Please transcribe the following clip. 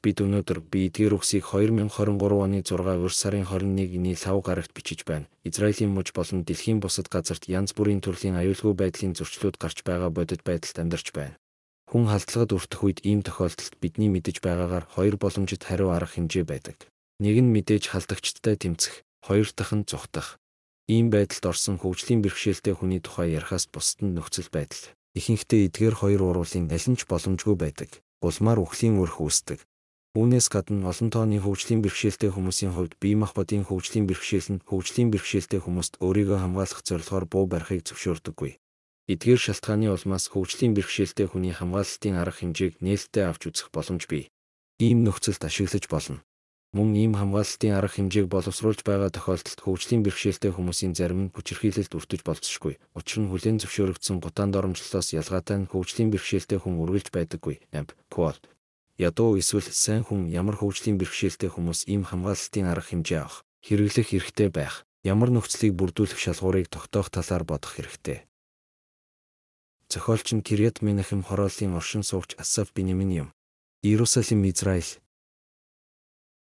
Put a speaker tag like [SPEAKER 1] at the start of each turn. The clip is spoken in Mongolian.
[SPEAKER 1] Бид өнөөдөр би эдгээр үгсийг 2023 оны 6 өр сарын 21-ний 5 гарагт бичиж байна. Израилийн муж болон дэлхийн бусад газарт янз бүрийн төрлийн аюулгүй байдлын зөрчлүүд гарч байгаа бодит байдалд амьдарч байна. Хүн халдлагад өртөх үед ийм тохиолдолд бидний мэдэж байгаагаар хоёр боломжит хариу арга хэмжээ байдаг. Нэг нь мэдээж халдагчдтай тэмцэх, хоёр дахь нь зүхтах. Ийм байдалд орсон хөгжлийн бэрхшээлтэй хүний тухай ярихаас бусад нь нөхцөл байдал. Ихэнхдээ эдгээр хоёр уруулын аль нь ч боломжгүй байдаг. Улмаар үхлийн өрх үүсдэг. Үүнээс гадна олон тооны хөгжлийн бэрхшээлтэй хүмүүсийн хувьд бие махбодын хөгжлийн бэрхшээл нь хөгжлийн бэрхшээлтэй хүмүүст өөрийгөө хамгаалах зорилгоор буу барихыг зөвшөөрдөггүй. Эдгээр шалтгааны улмаас хөгжлийн бэрхшээлтэй хүний хамгаалалтын арга хэмжээг нээлттэй авч үзэх боломж бий. Ийм нөхцөлд ашиглаж болно. Мөн ийм хамгаалалтын арга хэмжээг боловсруулж байгаа тохиолдолд хөгжлийн бэрхшээлтэй хүмүүсийн зарим нь хүчирхийлэлд өртөж болцсошгүй. Учир нь хүлээн зөвшөөрөгдсөн гутаанд оромжлолоос ялгаатай нь хөгжлийн бэрхшээлтэй хүн үргэлж байдаггүй. Амп. Quote ядуу эсвэл сайн хүн ямар хөгжлийн бэрхшээлтэй хүмүүс ийм хамгаалалтын арга хэмжээ авах, хэрэглэх хэрэгтэй байх, ямар нөхцөлийг бүрдүүлэх шалгуурыг тогтоох талаар бодох хэрэгтэй. Зохиолч нь Кириат Менахем хорооллын оршин суугч Асаф Бенемин юм. Иерусалим, Израиль,